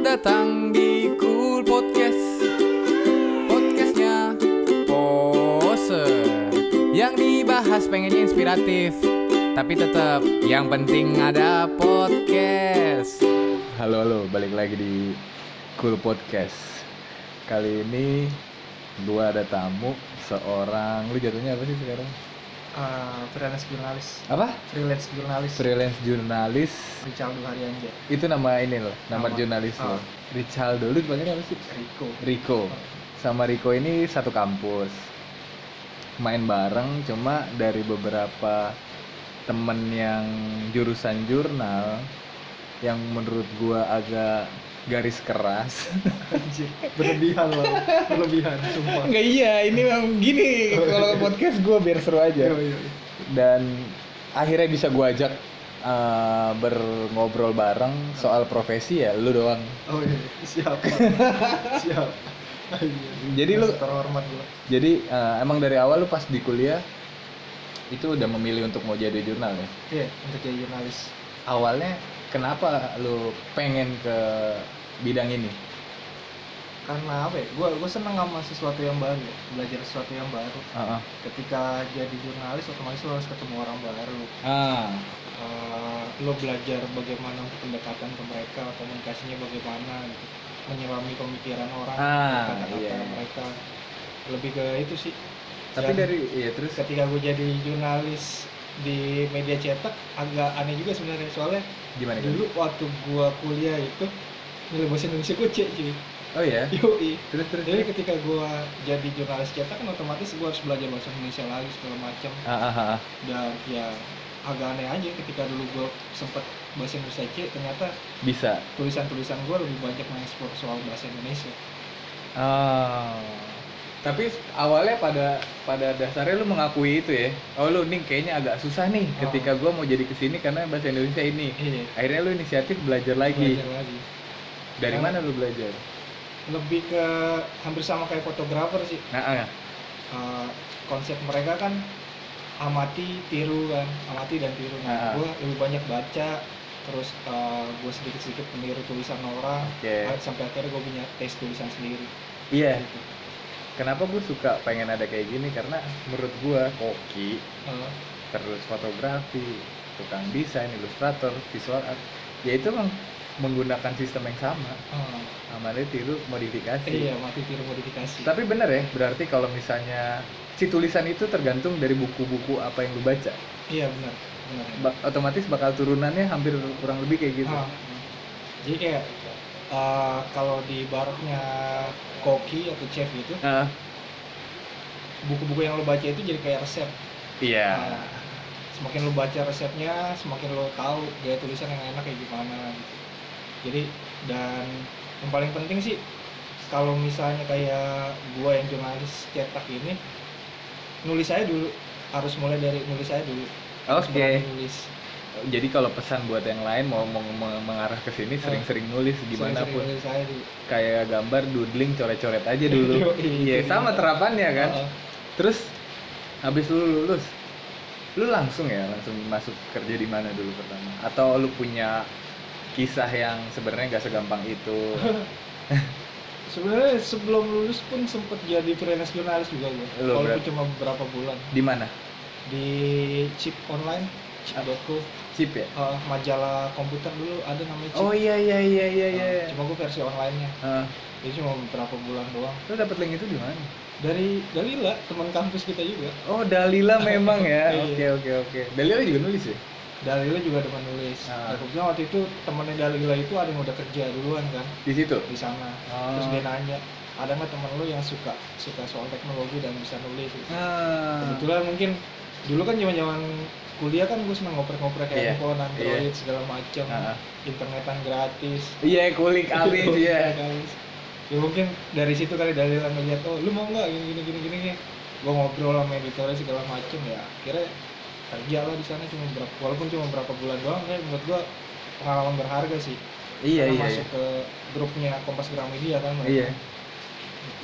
datang di Cool Podcast Podcastnya Poser Yang dibahas pengennya inspiratif Tapi tetap yang penting ada podcast Halo halo, balik lagi di Cool Podcast. Kali ini gua ada tamu seorang lu jatuhnya apa sih sekarang? Uh, freelance jurnalis Apa? freelance jurnalis Freelance jurnalis. Richaldo Haryanja Itu nama ini loh, nama, Nama. jurnalis lo. Oh. Richaldo, lu dipanggil apa sih? Rico Rico. Sama Rico ini satu kampus. Main bareng cuma dari beberapa temen yang jurusan jurnal yang menurut gua agak garis keras. Anjir, berlebihan loh berlebihan sumpah Enggak iya, ini memang gini kalau podcast gue biar seru aja. Iya, iya, iya. Dan akhirnya bisa gue ajak uh, berngobrol bareng soal profesi ya, lu doang. oh iya siap siap. Jadi lu- terhormat gua Jadi uh, emang dari awal lu pas di kuliah itu udah memilih untuk mau jadi jurnal ya. iya untuk jadi jurnalis Awalnya kenapa lu pengen ke bidang ini? karena apa ya gua seneng sama sesuatu yang baru ya. belajar sesuatu yang baru Ah, ketika jadi jurnalis otomatis lo harus ketemu orang baru ah. Eh, lo belajar bagaimana untuk pendekatan ke mereka komunikasinya bagaimana gitu. menyelami pemikiran orang Ah, kata-kata iya. mereka lebih ke itu sih Tapi Dan dari iya terus ketika gue jadi jurnalis di media cetak agak aneh juga sebenarnya soalnya gimana? dulu waktu gue kuliah itu nilai bahasa Indonesia gue C cuy Oh ya. Yoi. Terus terus. jadi ketika gue jadi jurnalis cetak kan otomatis gue harus belajar bahasa Indonesia lagi segala macam Ah, ah, ah, ah. dan ya agak aneh aja ketika dulu gue sempet bahasa Indonesia C ternyata Bisa. tulisan-tulisan gue lebih banyak mengekspor soal bahasa Indonesia Oh. Tapi awalnya pada pada dasarnya lu mengakui itu ya. Oh lu nih kayaknya agak susah nih Oh. ketika gua mau jadi ke sini karena bahasa Indonesia ini. iya Akhirnya lu inisiatif belajar lagi. belajar lagi Dari Yang- mana lu belajar? lebih ke hampir sama kayak fotografer sih Nah, ah. Uh, konsep mereka kan amati tiru kan amati dan tiru Ah. nah gue lebih banyak baca terus gue sedikit sedikit meniru tulisan orang uh, sampai akhirnya gue punya tes tulisan sendiri Iya. gitu. Kenapa gue suka pengen ada kayak gini karena menurut gua koki Uh, terus fotografi, tukang desain, ilustrator, visual art, ya itu emang menggunakan sistem yang sama. uh, Namanya tiru modifikasi. iya mati tiru modifikasi Tapi bener ya, berarti kalau misalnya si tulisan itu tergantung dari buku-buku apa yang lu baca. iya benar benar Ba- otomatis bakal turunannya hampir kurang lebih kayak gitu. Ah, jadi kayak uh, kalau di baratnya koki atau chef gitu Ah, buku-buku yang lo baca itu jadi kayak resep. Iya. Nah, semakin lo baca resepnya semakin lo tahu gaya tulisan yang enak kayak gimana gitu. Jadi dan yang paling penting sih kalau misalnya kayak gua yang jurnalis cetak ini nulis saya dulu harus mulai dari nulis saya dulu. Oke. nulis Jadi kalau pesan buat yang lain mau mau mau mengarah ke sini sering-sering nulis gimana Sering-sering pun. nulis Kayak gambar doodling coret-coret aja dulu. Iya, sama terapannya kan. Terus habis lu lulus lu langsung ya langsung masuk kerja di mana dulu pertama? Atau lu punya kisah yang sebenarnya nggak segampang itu? Sebenarnya sebelum lulus pun sempet jadi freelance jurnalis juga gue walaupun cuma beberapa bulan. Di mana? Di chip online chip.co chip ya? Eh, majalah komputer dulu ada namanya chip. Oh iya iya iya iya iya. Eh, cuma gue versi online-nya. Heeh. jadi cuma beberapa bulan doang. Lu dapet link itu di mana? Dari Dalila teman kampus kita juga. Oh Dalila memang ya? Iya. oke oke oke. Dalila juga nulis ya? Dalila juga teman nulis Ah. nah, waktu itu temennya Dalila itu ada yang udah kerja duluan kan. Di situ? Di sana. Oh. terus dia nanya ada nggak teman lu yang suka suka soal teknologi dan bisa nulis? Gitu. ah. kebetulan mungkin dulu kan zaman zaman kuliah kan gue seneng ngoprek-ngoprek Iya, handphone, android iya. segala macam Ah. internetan gratis. Iya kulik abis ya Habis. ya mungkin dari situ kali dari ngeliat oh lu mau nggak gini gini gini gini gue ngobrol sama editornya segala macem ya. Kira kerja lah di sana cuma berapa walaupun cuma berapa bulan doang ya menurut gue pengalaman berharga sih. Iya Karena iya masuk ke grupnya Kompas Gramedia kan mereka. iya.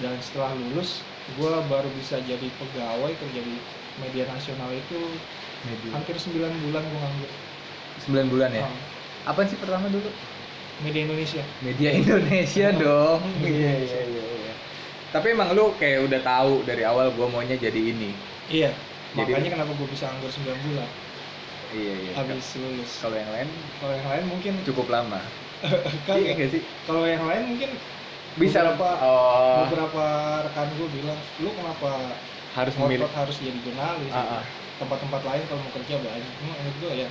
Dan setelah lulus gue baru bisa jadi pegawai kerja di media nasional itu Media. hampir 9 bulan gue nganggur sembilan bulan ya Ah. apa sih pertama dulu media Indonesia Media Indonesia Oh, dong. Iya iya iya. iya. Tapi emang lu kayak udah tahu dari awal gua maunya jadi ini. iya Jadi- makanya kenapa gue bisa nganggur 9 bulan Iya iya. habis lulus Kalau yang lain kalau yang lain mungkin cukup lama. kan Iya sih? kalau yang lain mungkin Bisa Beberapa- Oh, beberapa rekan gue bilang lu kenapa harus memilih. harus jadi jurnalis Ah, gitu. Tempat-tempat lain kalau mau kerja banyak cuma menurut gue ya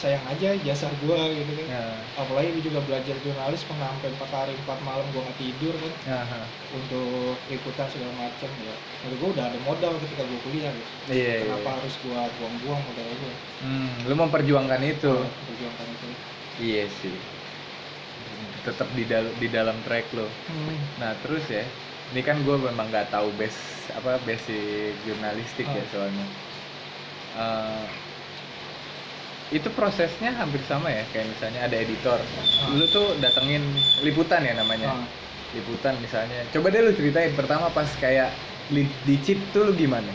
sayang aja jasa gue gitu kan Nah, apalagi gue juga belajar jurnalis pernah sampai empat hari empat malam gue nggak tidur kan aha. untuk liputan segala macam ya menurut gue udah ada modal ketika gue kuliah gitu Iya iya. kenapa harus gue buang-buang modal gue Hmm, lu memperjuangkan itu. perjuangkan itu Iya sih. Tetap di dalam di dalam track lo. hmm. Nah terus ya, ini kan gue memang nggak tahu base apa basic jurnalistik ya Ah. soalnya. Eh, itu prosesnya hampir sama ya kayak misalnya ada editor, Ah. lu tuh datengin liputan ya namanya, Ah. liputan misalnya. Coba deh lu ceritain pertama pas kayak li- di chip tuh lu gimana?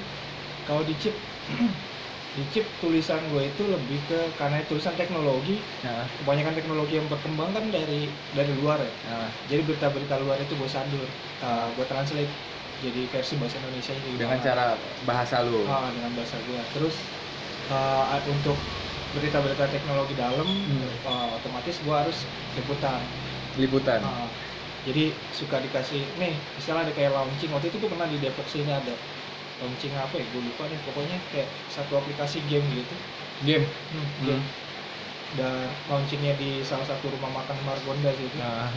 kalau di chip di chip tulisan gue itu lebih ke karena tulisan teknologi Nah, kebanyakan teknologi yang berkembang kan dari dari luar ya nah, jadi berita-berita luar itu gue sadur uh, gue translate jadi versi bahasa Indonesia jadi dengan gimana. cara bahasa lu. Ah, dengan bahasa gue terus uh, untuk berita-berita teknologi dalam Hmm. uh, otomatis gue harus liputan Liputan. Ah, jadi suka dikasih nih misalnya ada kayak launching waktu itu gue pernah di Depok sini ada launching apa ya gue lupa nih pokoknya kayak satu aplikasi game gitu Game. hmm, Hmm. game dan launchingnya di salah satu rumah makan Margonda gitu Nah,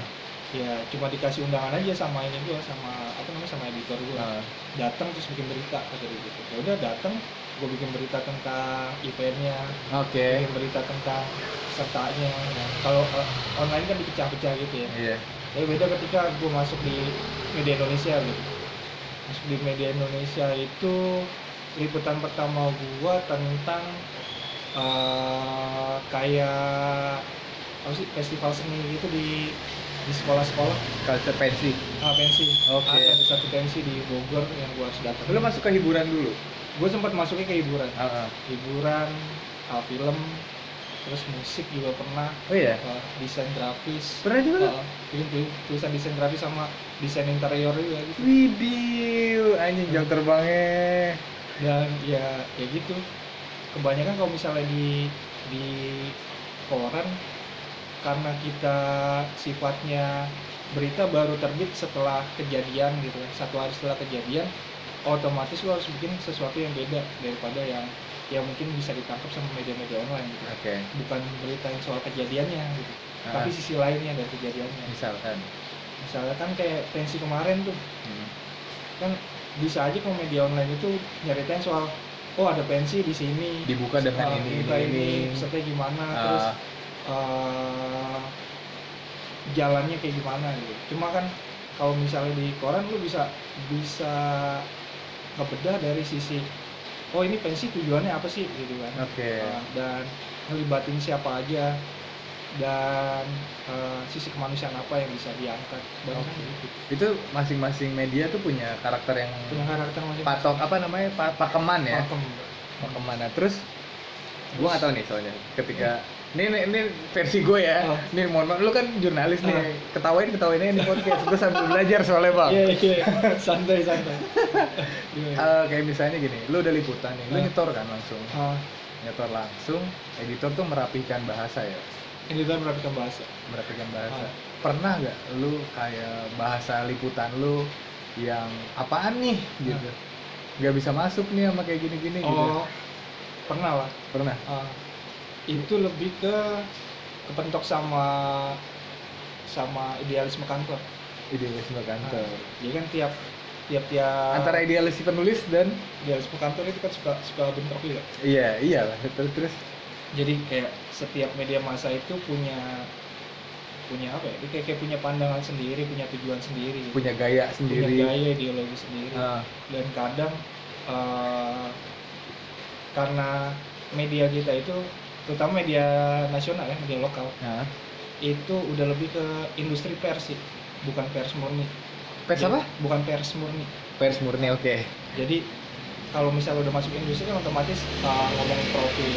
ya cuma dikasih undangan aja sama ini gue sama apa namanya sama editor gue nah, datang terus bikin berita kata dia gitu. Ya udah datang gue bikin berita tentang eventnya. Oke. bikin berita tentang pesertanya. Nah, kalau uh, online kan dipecah-pecah gitu ya. Iya. tapi beda ketika gue masuk di media Indonesia gitu. Masuk di media Indonesia itu liputan pertama gue tentang eh, kayak apa sih festival seni gitu di di sekolah-sekolah Culture pensi. ah, pensi Oke. ada di satu pensi di Bogor yang gue harus datang Lu masuk ke hiburan dulu. gue sempat masuknya ke hiburan Ah, ah. hiburan ah, film terus musik juga pernah Oh iya. ah, desain grafis Pernah juga ah, bikin tu- tulisan desain grafis sama desain interior juga gitu Widih, anjing jam terbangnya. dan ya ya gitu kebanyakan kalau misalnya di di koran karena kita sifatnya berita baru terbit setelah kejadian gitu kan satu hari setelah kejadian otomatis lo harus bikin sesuatu yang beda daripada yang yang mungkin bisa ditangkap sama media-media online gitu Oke. bukan berita yang soal kejadiannya gitu Ah, tapi sisi lainnya dari kejadiannya misalkan. misalnya kan kayak pensi kemarin tuh Hmm. kan bisa aja kalau media online itu nyeritain soal oh ada pensi di sini Dibuka dengan ini, ini, ini. peserta gimana Ah. terus eh, jalannya kayak gimana gitu cuma kan kalau misalnya di koran lu bisa bisa ngebedah dari sisi oh ini pensi tujuannya apa sih gitu kan Oke. Ah, dan ngelibatin siapa aja dan eh, sisi kemanusiaan apa yang bisa diangkat banyak Oke. gitu Itu masing-masing media tuh punya karakter yang punya karakter masing patok apa namanya? Pa- pakeman ya. pakem Pakeman. Nah, terus gua nggak tahu nih soalnya ketika ini, ini, ini versi gue ya. Oh. Nih mohon maaf, lu kan jurnalis nih. Ah. Ketawain ketawain nih podcast. gue sambil belajar soalnya bang. iya iya santai santai Gimana? Eh, kayak misalnya gini, lu udah liputan nih, lu Ah. nyetor kan langsung, Ah, nyetor langsung, editor tuh merapikan bahasa ya, editor merapikan bahasa merapikan bahasa. Ah. Pernah nggak lu kayak bahasa liputan lu yang apaan nih gitu, nggak bisa masuk nih sama kayak gini-gini gitu? oh pernah lah Pernah? Ah, itu lebih ke kepentok sama sama idealisme kantor. Idealisme kantor. Ah, jadi kan tiap tiap tiap Antara idealis penulis dan idealisme kantor itu kan suka suka bentrok juga. Iya iyalah terus terus? Jadi kayak setiap media massa itu punya punya apa ya? Kayak, kayak punya pandangan sendiri punya tujuan sendiri. Punya gaya punya sendiri. gaya ideologi sendiri. Ah, dan kadang eh, karena media kita itu terutama media nasional ya media lokal nah. itu udah lebih ke industri pers sih bukan pers murni Pers Jadi, apa? bukan pers murni Pers murni oke. jadi kalau misalnya udah masuk industri kan otomatis uh, ngomongin profit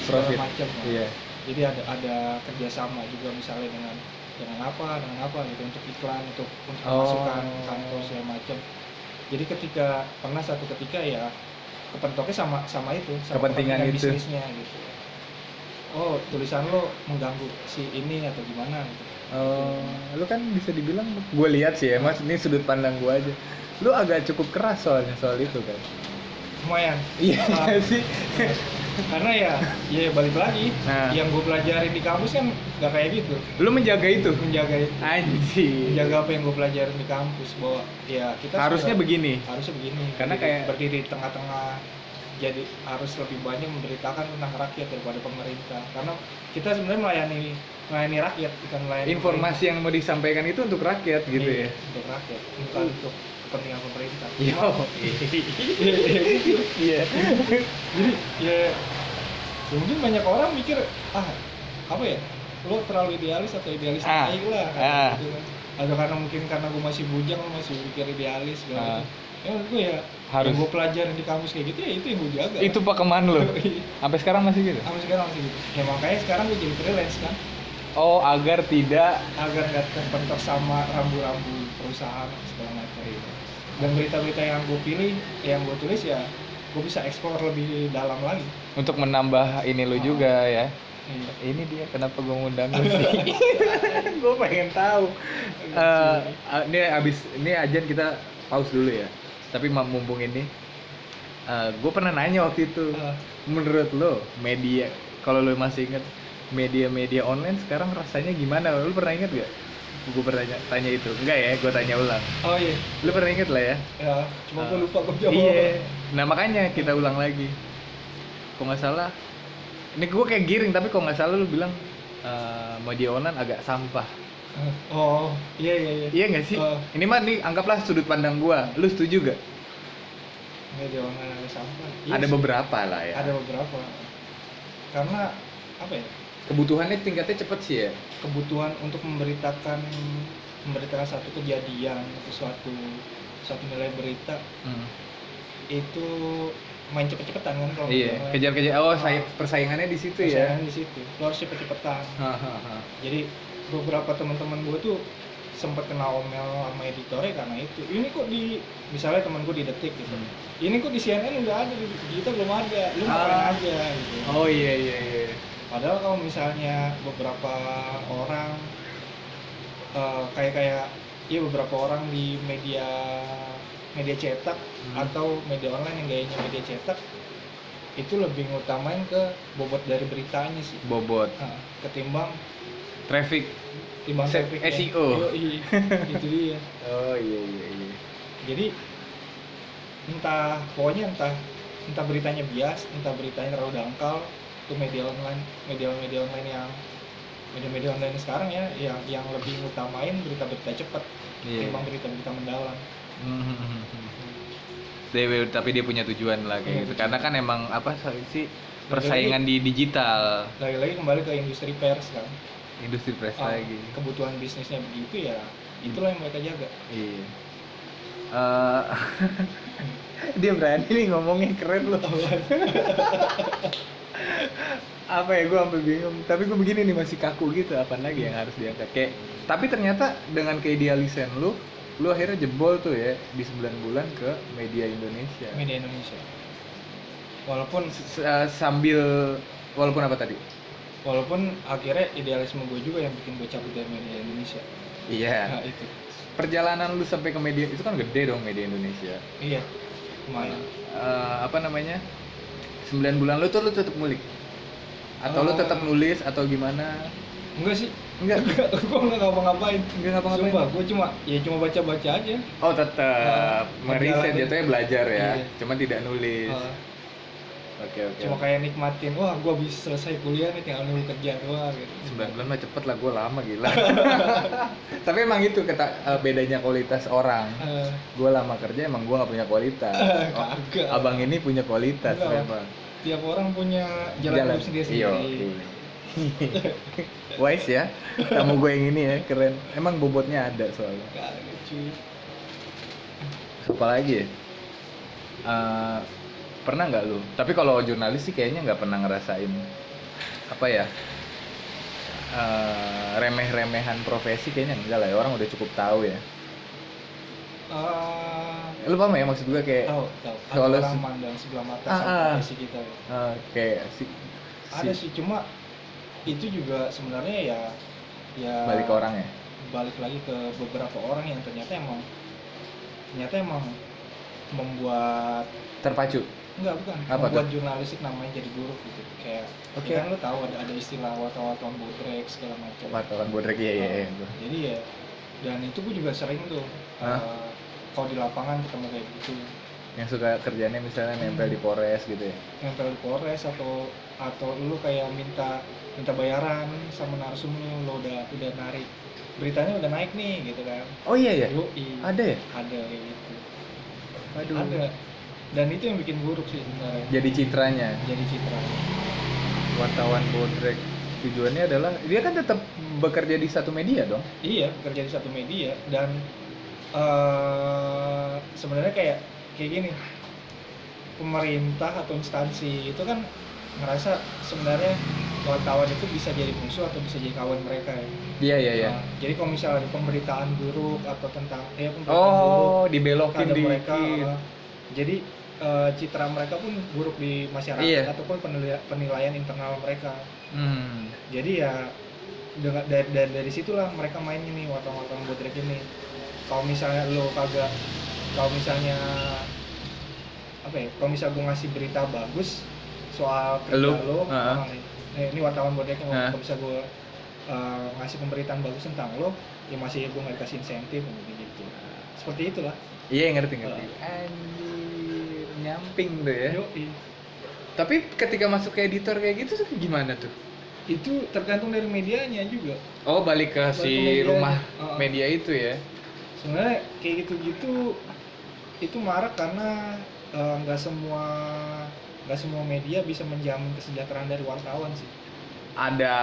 segala Profit. macam Iya. jadi ada ada kerjasama juga misalnya dengan dengan apa dengan apa gitu untuk iklan untuk untuk Oh. masukan kantor segala macam jadi ketika pernah satu ketika ya kepentoknya sama sama itu sama Kepentingan itu. bisnisnya gitu oh tulisan lo mengganggu si ini atau gimana gitu Oh, lu kan bisa dibilang gue lihat sih ya, mas ini sudut pandang gue aja. Lu agak cukup keras soalnya soal itu kan. lumayan Iya Ah. sih. karena ya ya balik lagi Nah. yang gue pelajarin di kampus kan nggak kayak gitu Lu menjaga itu. menjaga itu Anjir. menjaga apa yang gue pelajarin di kampus bahwa ya kita Harusnya sudah- begini. harusnya begini Karena berdiri- kayak- berdiri di tengah-tengah jadi harus lebih banyak memberitakan tentang rakyat daripada pemerintah karena kita sebenarnya melayani melayani rakyat bukan melayani Informasi yang mau disampaikan itu untuk rakyat pemerintah. gitu Iya, ya. untuk rakyat bukan untuk kepentingan pemerintah. Iya, iya, gitu. Iya. jadi ya, ya mungkin banyak orang mikir ah apa ya lo terlalu idealis atau idealis Ah, lah ah. gitu kan. atau karena mungkin karena gue masih bujang lo masih mikir idealis segala Ah. Ya gue ya Harus. yang gue pelajarin di kampus kayak gitu ya itu yang gue jaga Itu pakeman lu. Sampai sekarang masih gitu. sampai sekarang masih gitu ya makanya sekarang gue jadi freelance kan Oh, agar tidak agar gak terpentok sama rambu-rambu perusahaan segala macam dan berita-berita yang gue pilih yang gue tulis ya gue bisa explore lebih dalam lagi untuk menambah ini lu Ah. juga ya. Iya. Ini dia kenapa gue ngundang lu sih? gue pengen tahu. Eh, ini abis ini ajan kita pause dulu ya. Tapi mumpung ini, gue pernah nanya waktu itu. Ah, Menurut lo media, kalau lo masih inget media-media online sekarang rasanya gimana? Lo pernah inget gak? Gue pernah tanya, itu. Enggak ya, gue tanya ulang. oh iya Lo pernah inget lah ya? ya cuma gue Ah. lupa gue jawab Iya. Nah makanya kita ulang lagi. Kok nggak salah, ini gue kayak giring tapi kok nggak salah lu bilang eh, media online agak sampah. Oh iya iya iya Iya nggak sih? Oh. Ini mah nih anggaplah sudut pandang gua. Lu setuju gak? media online ada sampah Iya ada sih, beberapa lah ya. ada beberapa karena apa ya Kebutuhannya tingkatnya cepet sih ya. kebutuhan untuk memberitakan memberitakan satu kejadian atau suatu suatu nilai berita Hmm. itu main cepet-cepetan kan kalau Iya. Kejar-kejar. Oh, Ah. say- persaingannya di situ ya. Persaingan di situ lo harus cepet-cepetan jadi beberapa teman-teman gue tuh sempat kena omel sama editornya karena itu ini kok di misalnya teman gue di detik gitu Hmm. ini kok di CNN udah ada di kita belum ada lu ngapain Ah. aja gitu Oh iya iya iya. padahal kalau misalnya beberapa orang eh, kayak kayak iya beberapa orang di media media cetak Hmm. atau media online yang gayanya media cetak itu lebih ngutamain ke bobot dari beritanya sih Bobot. Nah, ketimbang Traffic. timbang trafficnya. SEO. Yoi, itu dia Oh iya iya iya. jadi entah pokoknya entah entah beritanya bias entah beritanya terlalu dangkal itu media online media media online yang media-media online sekarang ya yang yang lebih ngutamain berita-berita cepat Iya. ketimbang berita-berita mendalam Dia, tapi dia punya tujuan lah kayak Iya, gitu. Karena kan emang apa sih persaingan di digital, lagi-lagi kembali ke industri pers kan industri press Ah, lagi. kebutuhan bisnisnya begitu ya itulah yang mereka jaga Iya. Eh, dia berani nih ngomongnya keren loh. apa ya gue sampai bingung. Tapi gue begini nih masih kaku gitu. Apa lagi yang harus diangkat? Kayak tapi ternyata dengan keidealisan lu, lu akhirnya jebol tuh ya di 9 bulan ke media Indonesia. media Indonesia walaupun S- eh, sambil walaupun apa tadi? Walaupun akhirnya idealisme gue juga yang bikin gue cabut dari media Indonesia Iya. nah itu Perjalanan lu sampai ke media itu kan gede dong media Indonesia. iya lumayan Eh, apa namanya? 9 bulan lu tuh lu tetap ngulik. Atau lu Oh. tetap nulis atau gimana? enggak sih Enggak. gue nggak ngapa-ngapain Enggak ngapa-ngapain. Sumpah, gue cuma ya cuma baca-baca aja. Oh, tetap Nah, meriset jatuhnya belajar ya. Iya. Cuma tidak nulis. Uh, Oke, oke. cuma kayak nikmatin, wah gue bisa selesai kuliah nih tinggal nunggu kerja doang gitu. 9 bulan mah cepet lah, gue lama gila. Tapi emang itu kata eh, bedanya kualitas orang. Eh, Gue lama kerja emang gue nggak punya kualitas. Oh, Kagak. abang ini punya kualitas Enggak. memang. tiap orang punya jalan, hidup sendiri-sendiri. Iya. Wise ya, kamu gue yang ini ya keren. Emang bobotnya ada soalnya. Kagak cuy. Apa lagi ya? Eh, pernah nggak lu? Tapi kalau jurnalis sih kayaknya nggak pernah ngerasain apa ya? eh, remeh-remehan profesi kayaknya enggak lah ya orang udah cukup tahu ya Eh, lu paham ya maksud gue kayak tahu tahu ada Soalnya orang mandang sebelah mata Ah, sama ah. profesi kita ya. eh, kayak si, ada si- sih cuma itu juga sebenarnya ya ya balik ke orang ya balik lagi ke beberapa orang yang ternyata emang ternyata emang membuat terpacu enggak bukan. Apa membuat jurnalistik namanya jadi buruk gitu. Kayak Oke. ya kan lu tahu ada ada istilah wartawan-wartawan bodrek segala macam. Wartawan bodrek iya iya iya. Nah, jadi ya dan itu gue juga sering tuh Hah? eh, kalau di lapangan ketemu kayak gitu. Yang suka kerjanya misalnya nempel di Polres gitu ya? Nempel di Polres atau atau lu kayak minta minta bayaran sama narsum lu lo udah udah narik. Beritanya udah naik nih gitu kan. Oh iya ya Yoi. ada ya? Ada kayak gitu. Waduh. ada dan itu yang bikin buruk sih sebenarnya. Jadi citranya? Jadi citra. Wartawan bodrek tujuannya adalah dia kan tetap bekerja di satu media dong? Iya kerja di satu media dan eh sebenarnya kayak kayak gini. Pemerintah atau instansi itu kan ngerasa sebenarnya wartawan itu bisa jadi musuh atau bisa jadi kawan mereka ya. iya iya iya. Nah, jadi kalau misalnya ada pemberitaan buruk atau tentang ya pemberitaan buruk oh dibelokin terhadap dikit. mereka uh, jadi uh, citra mereka pun buruk di masyarakat Iya. ataupun penilaian, penilaian internal mereka hmm. jadi ya dengan dari, dari dari situlah mereka main ini wartawan-wartawan bodrek ini kalau misalnya lo kagak kalau misalnya apa ya kalau misalnya gue ngasih berita bagus soal kerja Lu? lo Heeh. ah, eh, ini wartawan bodrek yang Heeh. kalau bisa gue uh, ngasih pemberitaan bagus tentang lo ya masih gue nggak dikasih insentif gitu seperti itulah iya ngerti ngerti. Anjir nyamping tuh ya. Yoi. tapi ketika masuk ke editor kayak gitu gimana tuh? Itu tergantung dari medianya juga. Oh balik ke Balik si ke media. rumah Heeh. media itu ya? Sebenarnya kayak gitu-gitu itu marak karena eh, nggak semua nggak semua media bisa menjamin kesejahteraan dari wartawan sih ada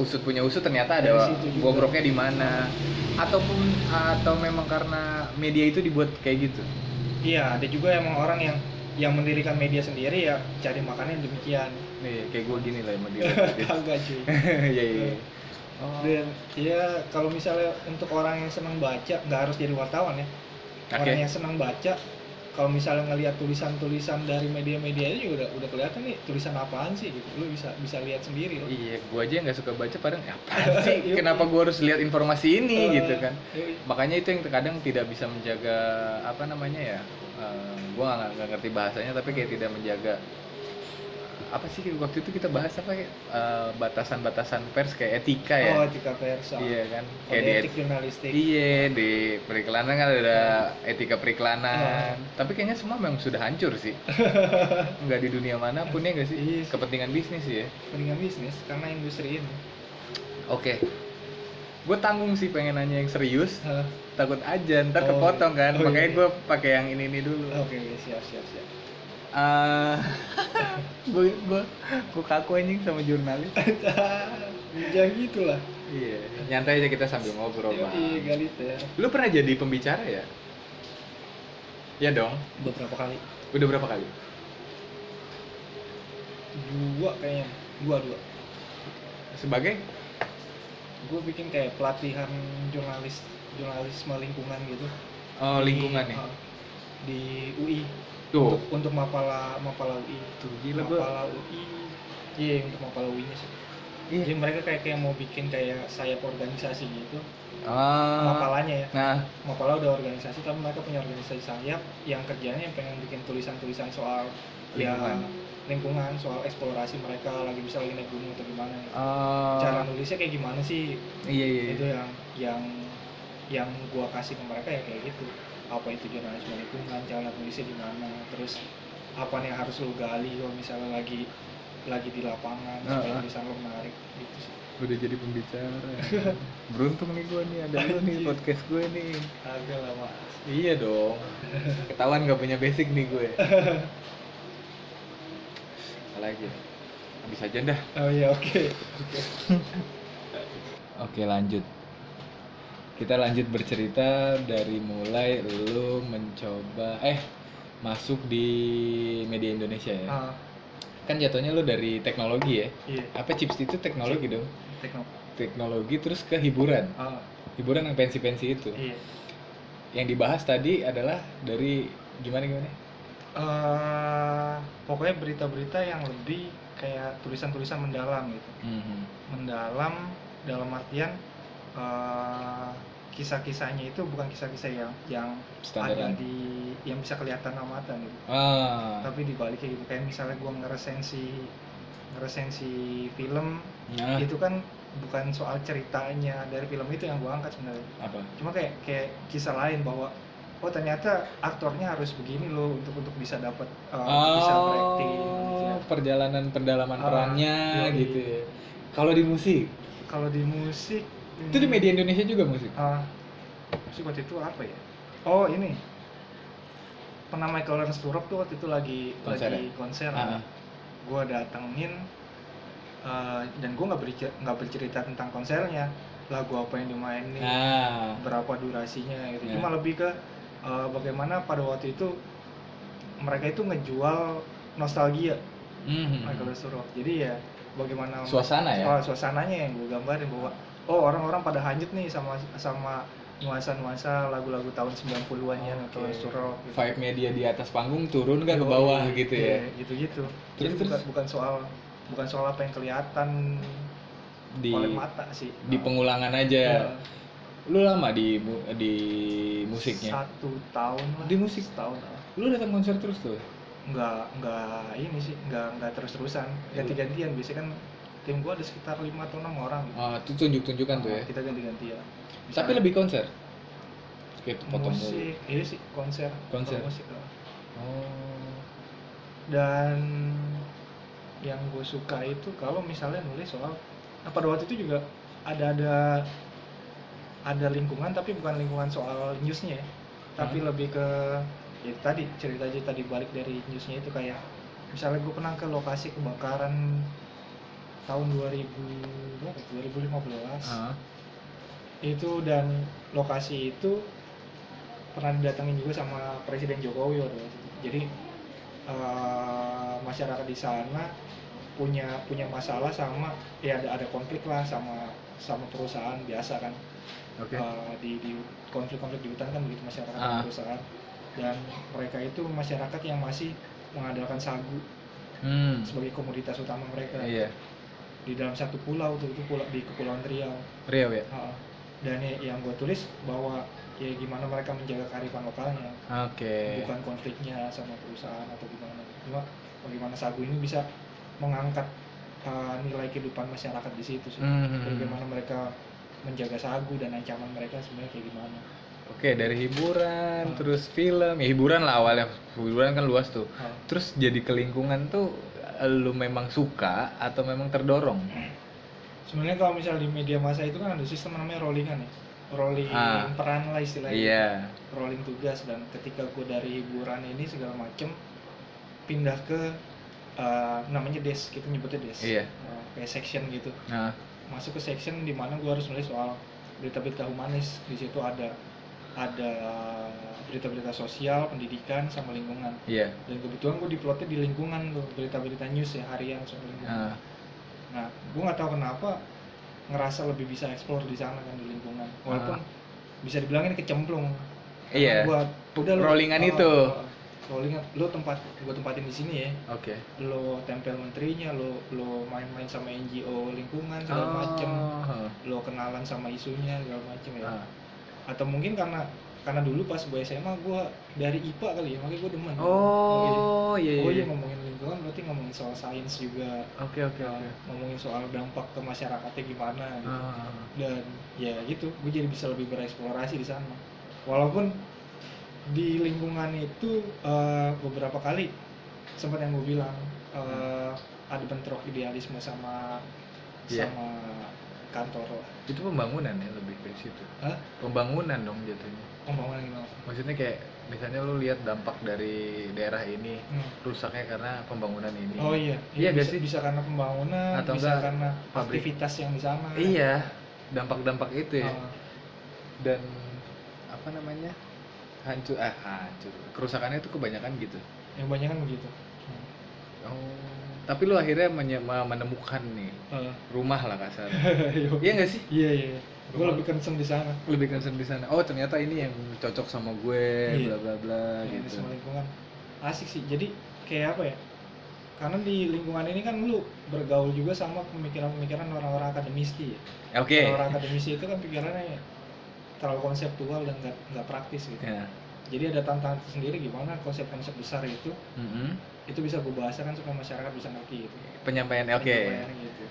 usut punya usut ternyata ada bobroknya di mana. Ataupun atau memang karena media itu dibuat kayak gitu? Iya ada juga emang orang yang yang mendirikan media sendiri ya cari makannya demikian. Nih kayak gue gini lah yang media kagak cuy? Iya iya oh. dan ya kalau misalnya untuk orang yang senang baca nggak harus jadi wartawan ya. Oke. orang yang senang baca kalau misalnya ngelihat tulisan-tulisan dari media-media itu juga udah udah kelihatan nih tulisan apaan sih gitu lu bisa bisa lihat sendiri loh Iya, gua aja nggak suka baca padahal "Ya apaan sih? Yoi. Kenapa gua harus lihat informasi ini Eh, gitu kan? yoi. Makanya itu yang terkadang tidak bisa menjaga apa namanya ya? eh, gua nggak nggak ngerti bahasanya tapi kayak tidak menjaga apa sih waktu itu kita bahas apa ya? Eh, batasan-batasan pers kayak etika ya. oh etika pers Iya kan? Kode Kayak di etik jurnalistik Iya di periklanan kan ada etika periklanan. Iya. Tapi kayaknya semua memang sudah hancur sih. Nggak di dunia mana pun ya nggak sih? Iya sih. Kepentingan bisnis ya. pentingan bisnis karena industri ini Oke. Gue tanggung sih pengen nanya yang serius. Hah, Takut aja ntar Oh, kepotong kan. oh, Makanya iya. gue pakai yang ini ini dulu. oke siap siap siap Eh, gue gue gue kaku anjing sama jurnalis. jangan gitulah Iya. Nyantai aja kita sambil ngobrol bang. galiter Lu pernah jadi pembicara ya? Ya dong. beberapa kali Udah berapa kali? dua kayaknya dua dua Sebagai? gue bikin kayak pelatihan jurnalis jurnalisme lingkungan gitu Oh Di- lingkungan nih. ah, di UI Tuh. untuk untuk mapala mapala UI Tuh gila gue. mapala UI iya untuk mapala UI nya sih Iya. jadi mereka kayak kayak mau bikin kayak sayap organisasi gitu Ah. mapalanya ya Nah, Mapala udah organisasi tapi mereka punya organisasi sayap yang kerjanya pengen bikin tulisan-tulisan soal Lingkungan. ya lingkungan soal eksplorasi mereka lagi bisa lagi naik gunung atau gimana gitu. oh, cara nulisnya kayak gimana sih iya iya. itu yang yang yang gua kasih ke mereka ya kayak gitu apa itu jurnalisme lingkungan cara nulisnya gimana terus apa nih yang harus lo gali kalau misalnya lagi lagi di lapangan supaya Ah, ah. tulisan lo menarik gitu sih Udah jadi pembicara. Beruntung nih gue nih ada lu nih podcast gue nih. agak lah mas Iya dong. Ketahuan gak punya basic nih gue. Lagi? Habis aja dah. oh iya oke oke Oke lanjut. Kita lanjut bercerita dari mulai lu mencoba eh masuk di media Indonesia ya. ah Kan jatuhnya lu dari teknologi ya. iya Apa chips itu teknologi dong? tekno teknologi terus ke hiburan Ah, hiburan yang pensi-pensi itu iya yang dibahas tadi adalah dari gimana gimana Eh, pokoknya berita-berita yang lebih kayak tulisan-tulisan mendalam gitu Mhm. mendalam dalam artian eh, kisah-kisahnya itu bukan kisah-kisah yang yang ada standaran di yang bisa kelihatan sama mata gitu. Ah. Tapi dibaliknya gitu. Kayak misalnya gua ngeresensi ngeresensi film nah, itu kan bukan soal ceritanya dari film itu yang gua angkat sebenarnya. Apa? Cuma kayak kayak kisah lain bahwa oh ternyata aktornya harus begini loh untuk untuk bisa dapat uh, oh bisa berakting gitu. perjalanan pendalaman Ah, perannya yoi. gitu ya. Kalau di musik? Kalau di musik itu di media Indonesia juga musik? Uh, musik waktu itu apa ya? Oh ini. Pernah Michael Lawrence tuh waktu itu lagi Konser lagi konser. Ah, ah. gue datengin uh, dan gue nggak bercerita, nggak bercerita tentang konsernya. Lagu apa yang dimainin ah. berapa durasinya gitu. Ya. cuma lebih ke uh, bagaimana pada waktu itu mereka itu ngejual nostalgia Mhm. Michael Surok jadi ya bagaimana Suasana ya? oh, suasananya yang gue gambarin bahwa oh orang-orang pada hanyut nih sama sama nuansa-nuansa lagu-lagu tahun 90-an ya Michael Oke. Surok gitu. vibe media di atas panggung turun kan ke Yoi, bawah gitu ya iya, gitu-gitu Terus- jadi terus? bukan bukan soal bukan soal apa yang kelihatan di oleh mata sih di pengulangan iya. aja lu lama di di musiknya satu tahun lah Di musik? tahun lah lu datang konser terus tuh nggak nggak ini sih nggak nggak terus terusan ganti gantian biasanya kan tim gua ada sekitar lima atau enam orang gitu. ah itu tunjuk tunjukkan tuh ya kita ganti gantian tapi lebih konser kayak foto musik iya sih konser Konser. Musik lah. oh dan yang gue suka itu kalau misalnya nulis soal nah, pada waktu itu juga ada ada ada lingkungan tapi bukan lingkungan soal newsnya ya tapi Hmm. lebih ke ya tadi cerita cerita di balik dari newsnya itu kayak misalnya gue pernah ke lokasi kebakaran tahun 2000 berapa? 2015 ah itu dan lokasi itu pernah didatengin juga sama Presiden Jokowi waktu itu. Jadi eh, masyarakat di sana punya punya masalah sama ya ada ada konflik lah sama sama perusahaan biasa kan. Oke. Eh, di di konflik-konflik di hutan kan begitu masyarakat dan perusahaan. Dan mereka itu masyarakat yang masih mengandalkan sagu hmm. sebagai komoditas utama mereka. Iya di dalam satu pulau tuh itu pulau di kepulauan Riau. Riau ya? Ha, dan ya- yang gue tulis bahwa ya gimana mereka menjaga kearifan lokalnya. Oke. Bukan konfliknya sama perusahaan atau gimana. Cuma bagaimana sagu ini bisa mengangkat uh, nilai kehidupan masyarakat di situ sih. Mhm. bagaimana mereka menjaga sagu dan ancaman mereka sebenarnya kayak gimana. Oke dari hiburan Ah. terus film. Ya hiburan lah awalnya. Hiburan kan luas tuh. Ha. terus jadi ke lingkungan tuh lu memang suka atau memang terdorong? Sebenarnya kalau misal di media massa itu kan ada sistem namanya rollingan ya? Rolling Ah. peran lah istilahnya. Iya. Rolling tugas dan ketika gue dari hiburan ini segala macem pindah ke uh, namanya desk kita nyebutnya desk Iya. Uh, kayak section gitu. Nah masuk ke section di mana gue harus nulis soal berita-berita humanis di situ ada ada berita-berita sosial pendidikan sama lingkungan. Iya. Dan kebetulan gue diplotnya di lingkungan tuh berita-berita news ya harian soal lingkungan. Nah nah gue nggak tahu kenapa ngerasa lebih bisa explore di sana kan di lingkungan. Walaupun bisa dibilang ini kecemplung. Ah. Iya. buat udah lu- Rollingan oh, itu. oh, rollingan. Lo tempat gue tempatin di sini ya. Oke. Lo tempel menterinya lo lo main-main sama NGO lingkungan segala Oh, macem lo kenalan sama isunya segala macem ya. Ah. Atau mungkin karena karena dulu pas gue SMA gue dari IPA kali ya makanya gue demen oh iya oh iya iya ngomongin lingkungan berarti ngomongin soal sains juga oke oke Nah, oke ngomongin soal dampak ke masyarakatnya gimana gitu. Ah. dan ya gitu gue jadi bisa lebih bereksplorasi di sana walaupun di lingkungan itu eh, beberapa kali sempat yang gue bilang eh, ada bentrok idealisme sama Iya. sama kantor. Lah itu pembangunan ya lebih ke situ. Hah? pembangunan dong jatuhnya. Pembangunan gimana maksudnya kayak misalnya lu lihat dampak dari daerah ini Hmm. rusaknya karena pembangunan ini. Oh iya. Iya bisa, gak sih? bisa karena pembangunan Atau bisa karena pabrik. aktivitas yang di sana. Iya dampak-dampak itu ya. Ah, dan apa namanya? Hancur ah hancur. Kerusakannya itu kebanyakan gitu. Yang banyak kan begitu. Oh tapi lu akhirnya menemukan nih Eh, rumah lah kasar. Yo. iya nggak sih? Iya iya. Gue lebih concern di sana. Lebih concern di sana. Oh ternyata ini yang cocok sama gue Iya. bla bla bla di gitu. semua lingkungan. Asik sih. Jadi kayak apa ya? Karena di lingkungan ini kan lu bergaul juga sama pemikiran-pemikiran orang-orang akademisi ya. Oke. Orang akademisi itu kan pikirannya ya terlalu konseptual dan nggak praktis gitu. Ya jadi ada tantangan tersendiri gimana konsep-konsep besar itu Mm-mm. Itu bisa gue bahasakan supaya masyarakat bisa ngerti gitu. Penyampaian oke. Penyampaiannya gitu.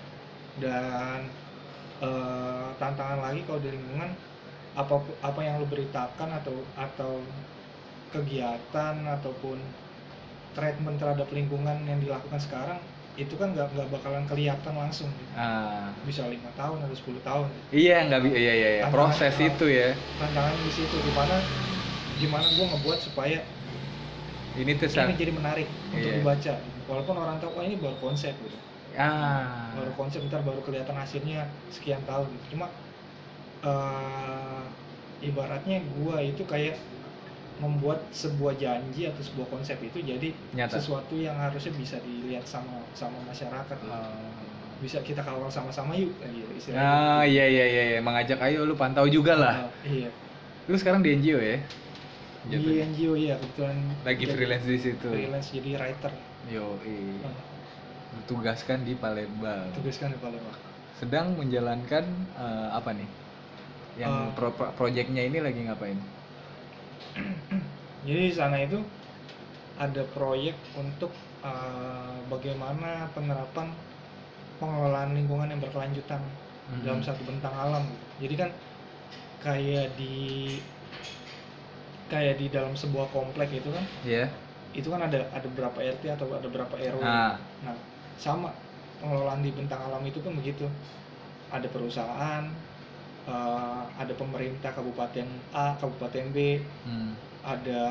Dan eh, tantangan lagi kalau di lingkungan apa apa yang lu beritakan atau atau kegiatan ataupun treatment terhadap lingkungan yang dilakukan sekarang itu kan nggak nggak bakalan kelihatan langsung gitu. ah. Bisa lima tahun atau 10 tahun. Iya nggak bi- iya iya iya. Proses itu ya. tantangan di situ gimana gimana gue ngebuat supaya ini tuh ini jadi menarik untuk Iya. dibaca. Walaupun orang tahu oh ini baru konsep gitu. Ah. Baru konsep ntar baru kelihatan hasilnya sekian tahun gitu. Cuma eh, ibaratnya gua itu kayak membuat sebuah janji atau sebuah konsep itu jadi nyata. sesuatu yang harusnya bisa dilihat sama sama masyarakat. Gitu. Ah. bisa kita kawal sama-sama yuk gitu istilahnya. Ah iya iya iya iya. mengajak ayo lu pantau juga lah. Ah, iya. Lu sekarang di NGO ya di Jatuhnya. NGO ya kebetulan lagi jadi freelance di situ freelance jadi writer yo Ah, tugaskan di Palembang tugaskan di Palembang sedang menjalankan eh, apa nih yang Eh. pro pro- projectnya ini lagi ngapain Jadi di sana itu ada proyek untuk uh, bagaimana penerapan pengelolaan lingkungan yang berkelanjutan dalam Mm-mm. satu bentang alam. gitu. Jadi kan kayak di kayak di dalam sebuah komplek itu kan, Iya. itu kan ada ada berapa RT atau ada berapa RW. Ah, Nah, sama pengelolaan di bentang alam itu pun begitu. Ada perusahaan, uh, ada pemerintah kabupaten A, kabupaten B, hmm, ada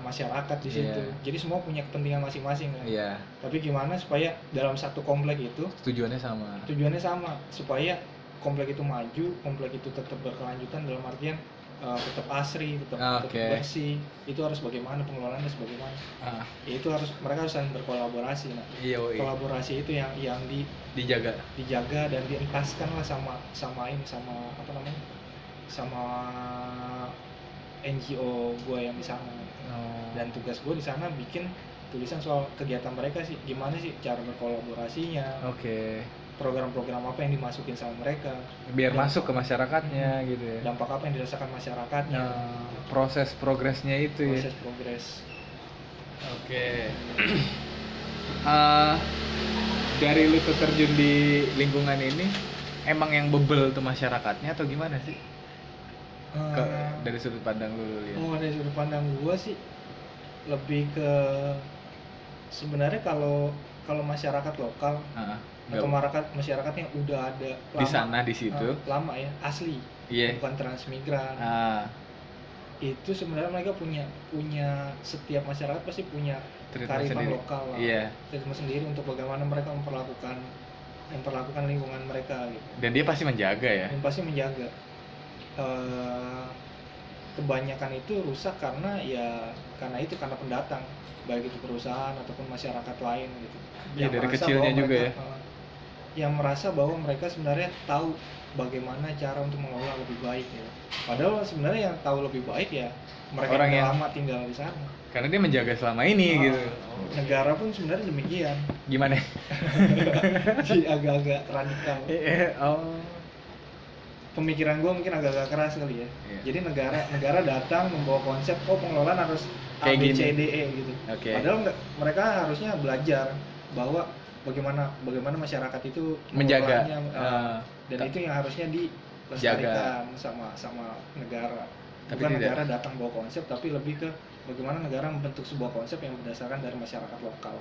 masyarakat di situ. Iya. Jadi semua punya kepentingan masing-masing kan. iya. Tapi gimana supaya dalam satu komplek itu Tujuannya sama. tujuannya sama supaya komplek itu maju, komplek itu tetap berkelanjutan dalam artian uh, tetap asri, tetap, Ah, tetap oke. bersih. Itu harus bagaimana pengelolaannya sebagaimana. Ah, Ya, itu harus mereka harus saling berkolaborasi. Nah, iya, woi. kolaborasi itu yang yang di, dijaga. dijaga dan dientaskan lah sama sama ini sama apa namanya? sama NGO gue yang di sana. Oh. dan tugas gue di sana bikin tulisan soal kegiatan mereka sih gimana sih cara berkolaborasinya Oke. Program-program apa yang dimasukin sama mereka Biar Dan- masuk ke masyarakatnya gitu ya. dampak apa yang dirasakan masyarakatnya Nah, proses progresnya itu ya. proses progres Oke. Eh, dari lu terjun di lingkungan ini, emang yang bebel tuh masyarakatnya atau gimana sih? Ke, Eh, dari sudut pandang lu, lihat. oh dari sudut pandang gue sih lebih ke sebenarnya kalau kalau masyarakat lokal Ah, atau masyarakat masyarakat yang udah ada di sana di situ. eh, lama ya asli. Iya. bukan transmigran. Ah, itu sebenarnya mereka punya punya setiap masyarakat pasti punya treatment sendiri. lokal lah. Iya. treatment sendiri untuk bagaimana mereka memperlakukan memperlakukan lingkungan mereka gitu. Dan dia pasti menjaga ya. dan pasti menjaga. Eh, kebanyakan itu rusak karena ya karena itu karena pendatang. Baik itu perusahaan ataupun masyarakat lain gitu. Iya, dari merasa kecilnya juga mereka, eh, yang merasa bahwa mereka sebenarnya tahu bagaimana cara untuk mengelola lebih baik ya padahal sebenarnya yang tahu lebih baik ya mereka Orang yang, lama tinggal di sana Karena dia menjaga selama ini Ah, gitu. negara pun sebenarnya demikian Gimana? jadi agak-agak radikal Eh, oh. pemikiran gue mungkin agak-agak keras kali ya Iya. jadi negara negara datang membawa konsep oh pengelolaan harus A Kayak B C. D E gitu Oke. padahal mereka harusnya belajar bahwa bagaimana bagaimana masyarakat itu Menjaga. Ah, dan itu yang harusnya dilestarikan sama sama negara Tapi bukan tidak. negara datang bawa konsep tapi lebih ke bagaimana negara membentuk sebuah konsep yang berdasarkan dari masyarakat lokal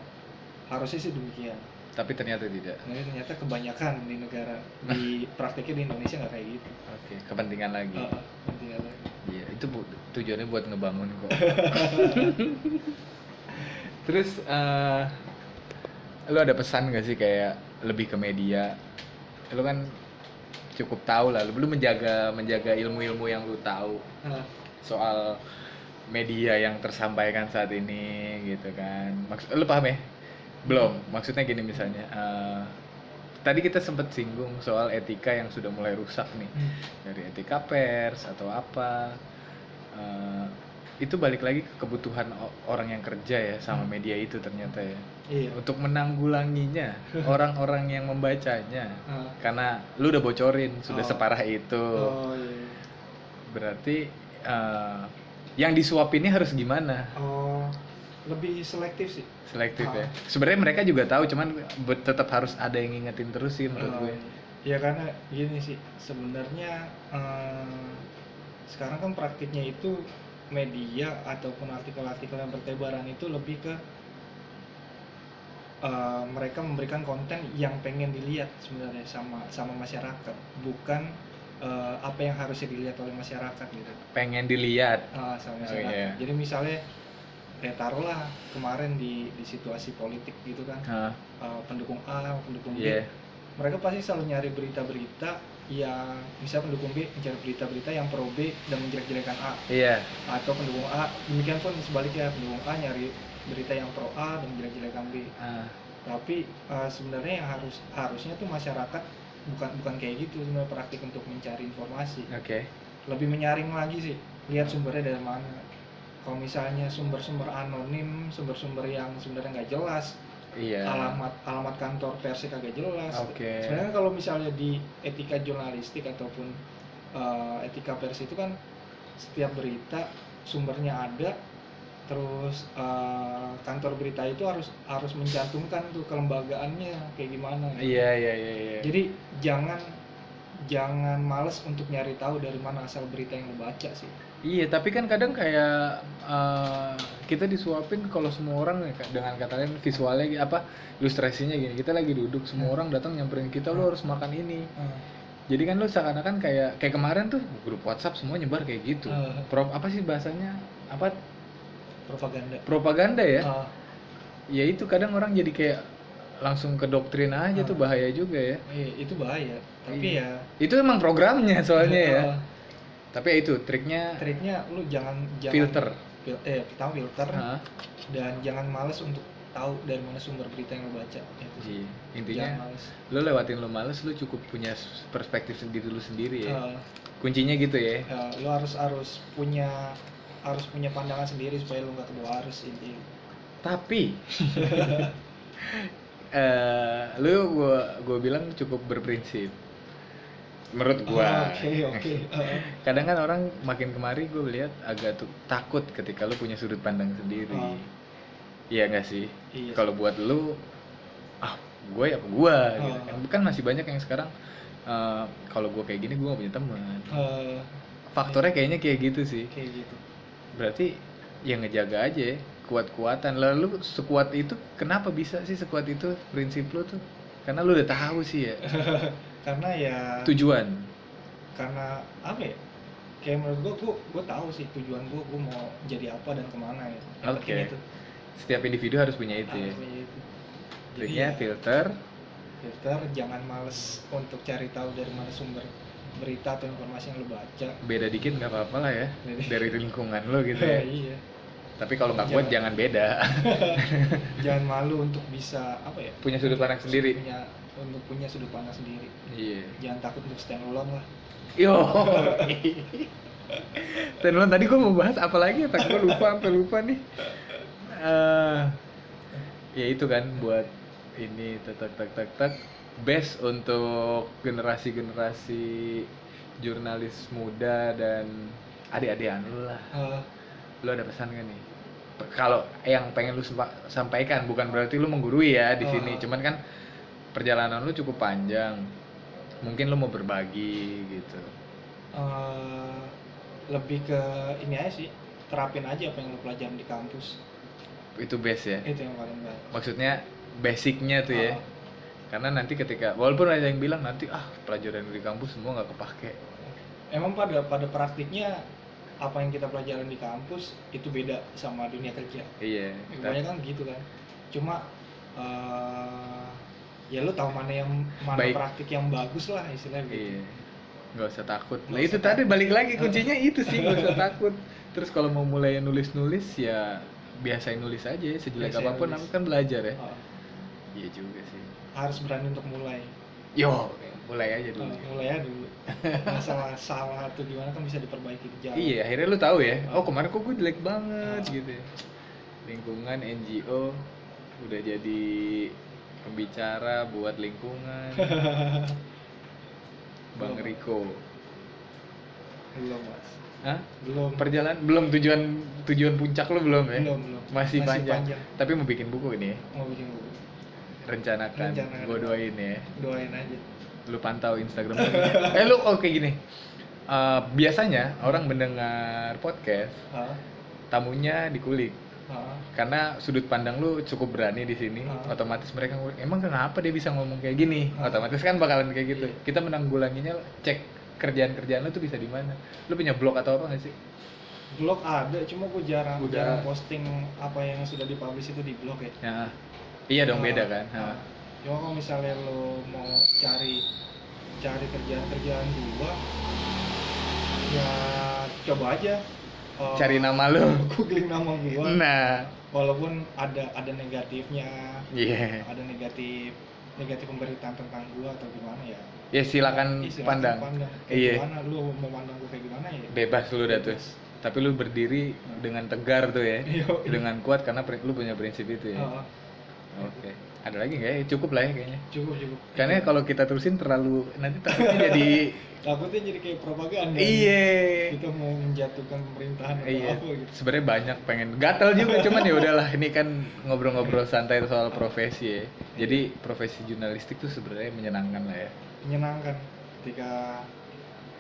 harusnya sih demikian tapi ternyata tidak. Nah, ternyata kebanyakan di negara di prakteknya di Indonesia nggak kayak gitu. Oke, kepentingan lagi. Heeh, intinya lagi. Iya, itu bu- tujuannya buat ngebangun kok. Terus eh lu ada pesan gak sih kayak lebih ke media? Lu kan cukup tahu lah, lu menjaga menjaga ilmu-ilmu yang lu tahu soal media yang tersampaikan saat ini gitu kan. Maksud lu paham ya? belum maksudnya gini misalnya eh, tadi kita sempat singgung soal etika yang sudah mulai rusak nih Hmm. dari etika pers atau apa Eh, itu balik lagi ke kebutuhan orang yang kerja ya sama Hmm. media itu ternyata ya Iya. untuk menanggulanginya orang-orang yang membacanya Ah. karena lu udah bocorin sudah Oh. separah itu Oh iya. berarti eh, yang disuapinnya harus gimana Oh lebih selektif sih. selektif Ah. ya sebenarnya mereka juga tahu cuman tetap harus ada yang ngingetin terus sih menurut Oh, gue Ya karena gini sih sebenarnya eh, sekarang kan praktiknya itu media ataupun artikel-artikel yang bertebaran itu lebih ke eh, mereka memberikan konten yang pengen dilihat sebenarnya sama sama masyarakat. Bukan eh, apa yang harusnya dilihat oleh masyarakat gitu. Pengen dilihat? Ah, sama Oh, masyarakat. iya. Jadi misalnya ya taruhlah kemarin di di situasi politik gitu kan. Eh, pendukung A pendukung B. Iya. Mereka pasti selalu nyari berita-berita yang bisa pendukung B mencari berita-berita yang pro B dan menjelek-jelekan A. Iya. Atau pendukung A demikian pun sebaliknya pendukung A nyari berita yang pro A dan menjelek-jelekan B. Ah, tapi eh, sebenarnya yang harus harusnya tuh masyarakat bukan bukan kayak gitu sebenarnya praktik untuk mencari informasi. Oke. Lebih menyaring lagi sih lihat sumbernya dari mana. Kalau misalnya sumber-sumber anonim sumber-sumber yang sebenarnya nggak jelas iya. Alamat alamat kantor persnya kagak jelas. Oke. sebenarnya kalau misalnya di etika jurnalistik ataupun eh, etika pers itu kan setiap berita sumbernya ada terus eh, kantor berita itu harus harus mencantumkan tuh kelembagaannya kayak gimana. Iya iya iya iya. Jadi jangan jangan males untuk nyari tahu dari mana asal berita yang lo baca sih Iya, tapi kan kadang kayak eh, kita disuapin kalau semua orang ya, dengan kata lain visualnya apa ilustrasinya gini. Kita lagi duduk, semua Hmm. orang datang nyamperin kita, Hmm. harus makan ini. Jadi kan lu seakan-akan kayak kayak kemarin tuh grup WhatsApp semua nyebar kayak gitu. Hmm. Pro, apa sih bahasanya? Apa propaganda propaganda ya? Ah, Ya itu kadang orang jadi kayak langsung ke doktrin aja tuh Hmm. bahaya juga ya. iya, itu bahaya tapi Iya. ya Itu emang programnya soalnya ya. Tapi ya itu triknya triknya lu jangan jangan filter. fil- eh pertama filter Hah? dan jangan males untuk tahu dari mana sumber berita yang lo baca itu. Iya, intinya jangan males lu lewatin lu males lu cukup punya perspektif sendiri lu sendiri ya Eh, kuncinya gitu ya ya, lo harus harus punya harus punya pandangan sendiri supaya lo nggak kebawa arus intinya tapi eh lu gua gua bilang cukup berprinsip. Menurut gua. Oke oke Eh, kadang kan orang makin kemari gue lihat agak tuh takut ketika lu punya sudut pandang sendiri. Oh. iya nggak sih? Iya kalau buat lu ah gue ya apa gue gitu Oh. kan. Kan masih banyak yang sekarang eh, kalau gue kayak gini gue gak punya teman. Eh, faktornya kayaknya kayak gitu sih. Kayak gitu. Berarti ya ngejaga aja. ya kuat-kuatan lalu sekuat itu kenapa bisa sih sekuat itu prinsip lu tuh? Karena lu udah tahu sih ya. Karena ya tujuan. Karena apa ya? Kayak menurut gua gua gua tahu sih tujuan gua gua mau jadi apa dan ke mana Yang Oke. itu. Setiap individu harus punya itu ya. Harus punya itu. Jadi ya, filter. filter jangan males untuk cari tahu dari mana sumber berita atau informasi yang lo baca. Beda dikit nggak apa-apa lah ya dari lingkungan lo gitu ya. Iya tapi kalau nggak kuat jangan. beda. Jangan malu untuk bisa apa ya? Punya sudut pandang sendiri. Punya untuk punya sudut pandang sendiri. Iya. Jangan takut untuk stand alone lah. Yo. Tenlon tadi gue mau bahas apa lagi ya? Tak gue lupa, sampai lupa nih. Eh, ya itu kan buat ini tak tak tak tak tak best untuk generasi-generasi jurnalis muda dan adik-adikan lu lah. Eh, Lu ada pesan gak nih? Kalau yang pengen lu sampaikan bukan berarti lu menggurui ya di sini, Oh. cuman kan perjalanan lu cukup panjang. Mungkin lu mau berbagi gitu. eh, lebih ke ini aja sih terapin aja apa yang lo pelajarin di kampus Itu best ya. itu yang paling baik maksudnya basicnya tuh ya Ah, karena nanti ketika walaupun ada yang bilang nanti ah pelajaran di kampus semua nggak kepake emang pada pada praktiknya apa yang kita pelajarin di kampus itu beda sama dunia kerja. Iya banyak kan gitu kan. Cuma eh, ya lu tahu mana yang mana Baik. praktik yang bagus lah istilahnya gitu. Iya. Nggak usah takut. Nah itu tadi balik lagi kuncinya itu sih nggak usah takut. Terus kalau mau mulai nulis nulis ya biasain nulis aja sejelek Biasain apa pun nulis. kan belajar ya. Ah, Iya juga sih. harus berani untuk mulai. Yo, mulai aja dulu. Mulai aja dulu masalah salah atau gimana kan bisa diperbaiki di jalan Iya, akhirnya lu tahu ya. Oh, Ah. kemarin kok gue jelek banget Ah. gitu. ya. Lingkungan NGO udah jadi pembicara buat lingkungan. Bang Belum. Riko. belum mas Hah? belum Perjalanan belum tujuan tujuan puncak lu belum ya? belum belum Masih, panjang. Tapi mau bikin buku ini ya. mau bikin buku Rencanakan, Rencanakan. gue doain ya. doain aja Lu pantau Instagram lu. eh lu oke gini. Eh, biasanya orang mendengar podcast Hah? tamunya dikulik Hah? karena sudut pandang lu cukup berani di sini Ah. otomatis mereka ngulik, emang kenapa dia bisa ngomong kayak gini Ah. otomatis kan bakalan kayak gitu Iya. kita menanggulanginya cek kerjaan-kerjaan lu tuh bisa di mana lu punya blog atau apa nggak sih blog ada cuma gue jarang Udah. jarang posting apa yang sudah dipublish itu di blog ya ya iya dong Ah, beda kan ah. Cuma kalau misalnya lo mau cari cari kerjaan-kerjaan gua ya coba aja eh, Cari nama lu. googling nama gua. Nah. Walaupun ada ada negatifnya iya. ada negatif negatif pemberitaan tentang gua atau gimana ya. Ya silakan Ih, silakan pandang. pandang. Iya. gimana lu mau pandang gua kayak gimana ya? Bebas lu dah tuh tapi lu berdiri dengan tegar tuh ya. Yo, dengan kuat karena lu punya prinsip itu ya. Oke ada lagi nggak ya? Cukup lah ya kayaknya. Cukup cukup. Karena kalau kita terusin terlalu nanti takutnya jadi takutnya jadi kayak propaganda iya. Kita mau menjatuhkan pemerintahan atau iya. apa gitu. Sebenarnya banyak pengen. Gatel juga cuman ya udahlah ini kan ngobrol-ngobrol santai soal profesi ya. Jadi profesi jurnalistik tuh sebenarnya menyenangkan lah ya. Menyenangkan. Ketika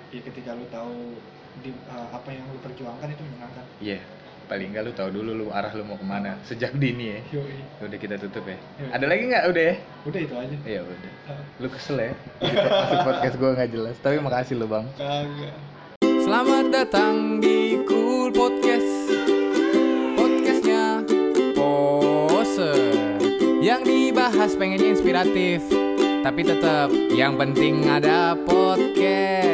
ya ketika lu tahu di, uh, apa yang lu perjuangkan itu menyenangkan. Iya paling enggak lu tahu dulu lu arah lu mau ke mana. Sejak dini ya. Yoi. udah kita tutup ya. Yoi. ada lagi nggak? Udah ya? Udah itu aja. Iya udah. Ah, lu kesel ya? Masuk podcast gua nggak jelas. Tapi makasih lu bang. Kagak. Selamat datang di Cool Podcast. Podcastnya Poser Yang dibahas pengennya inspiratif Tapi tetap yang penting ada podcast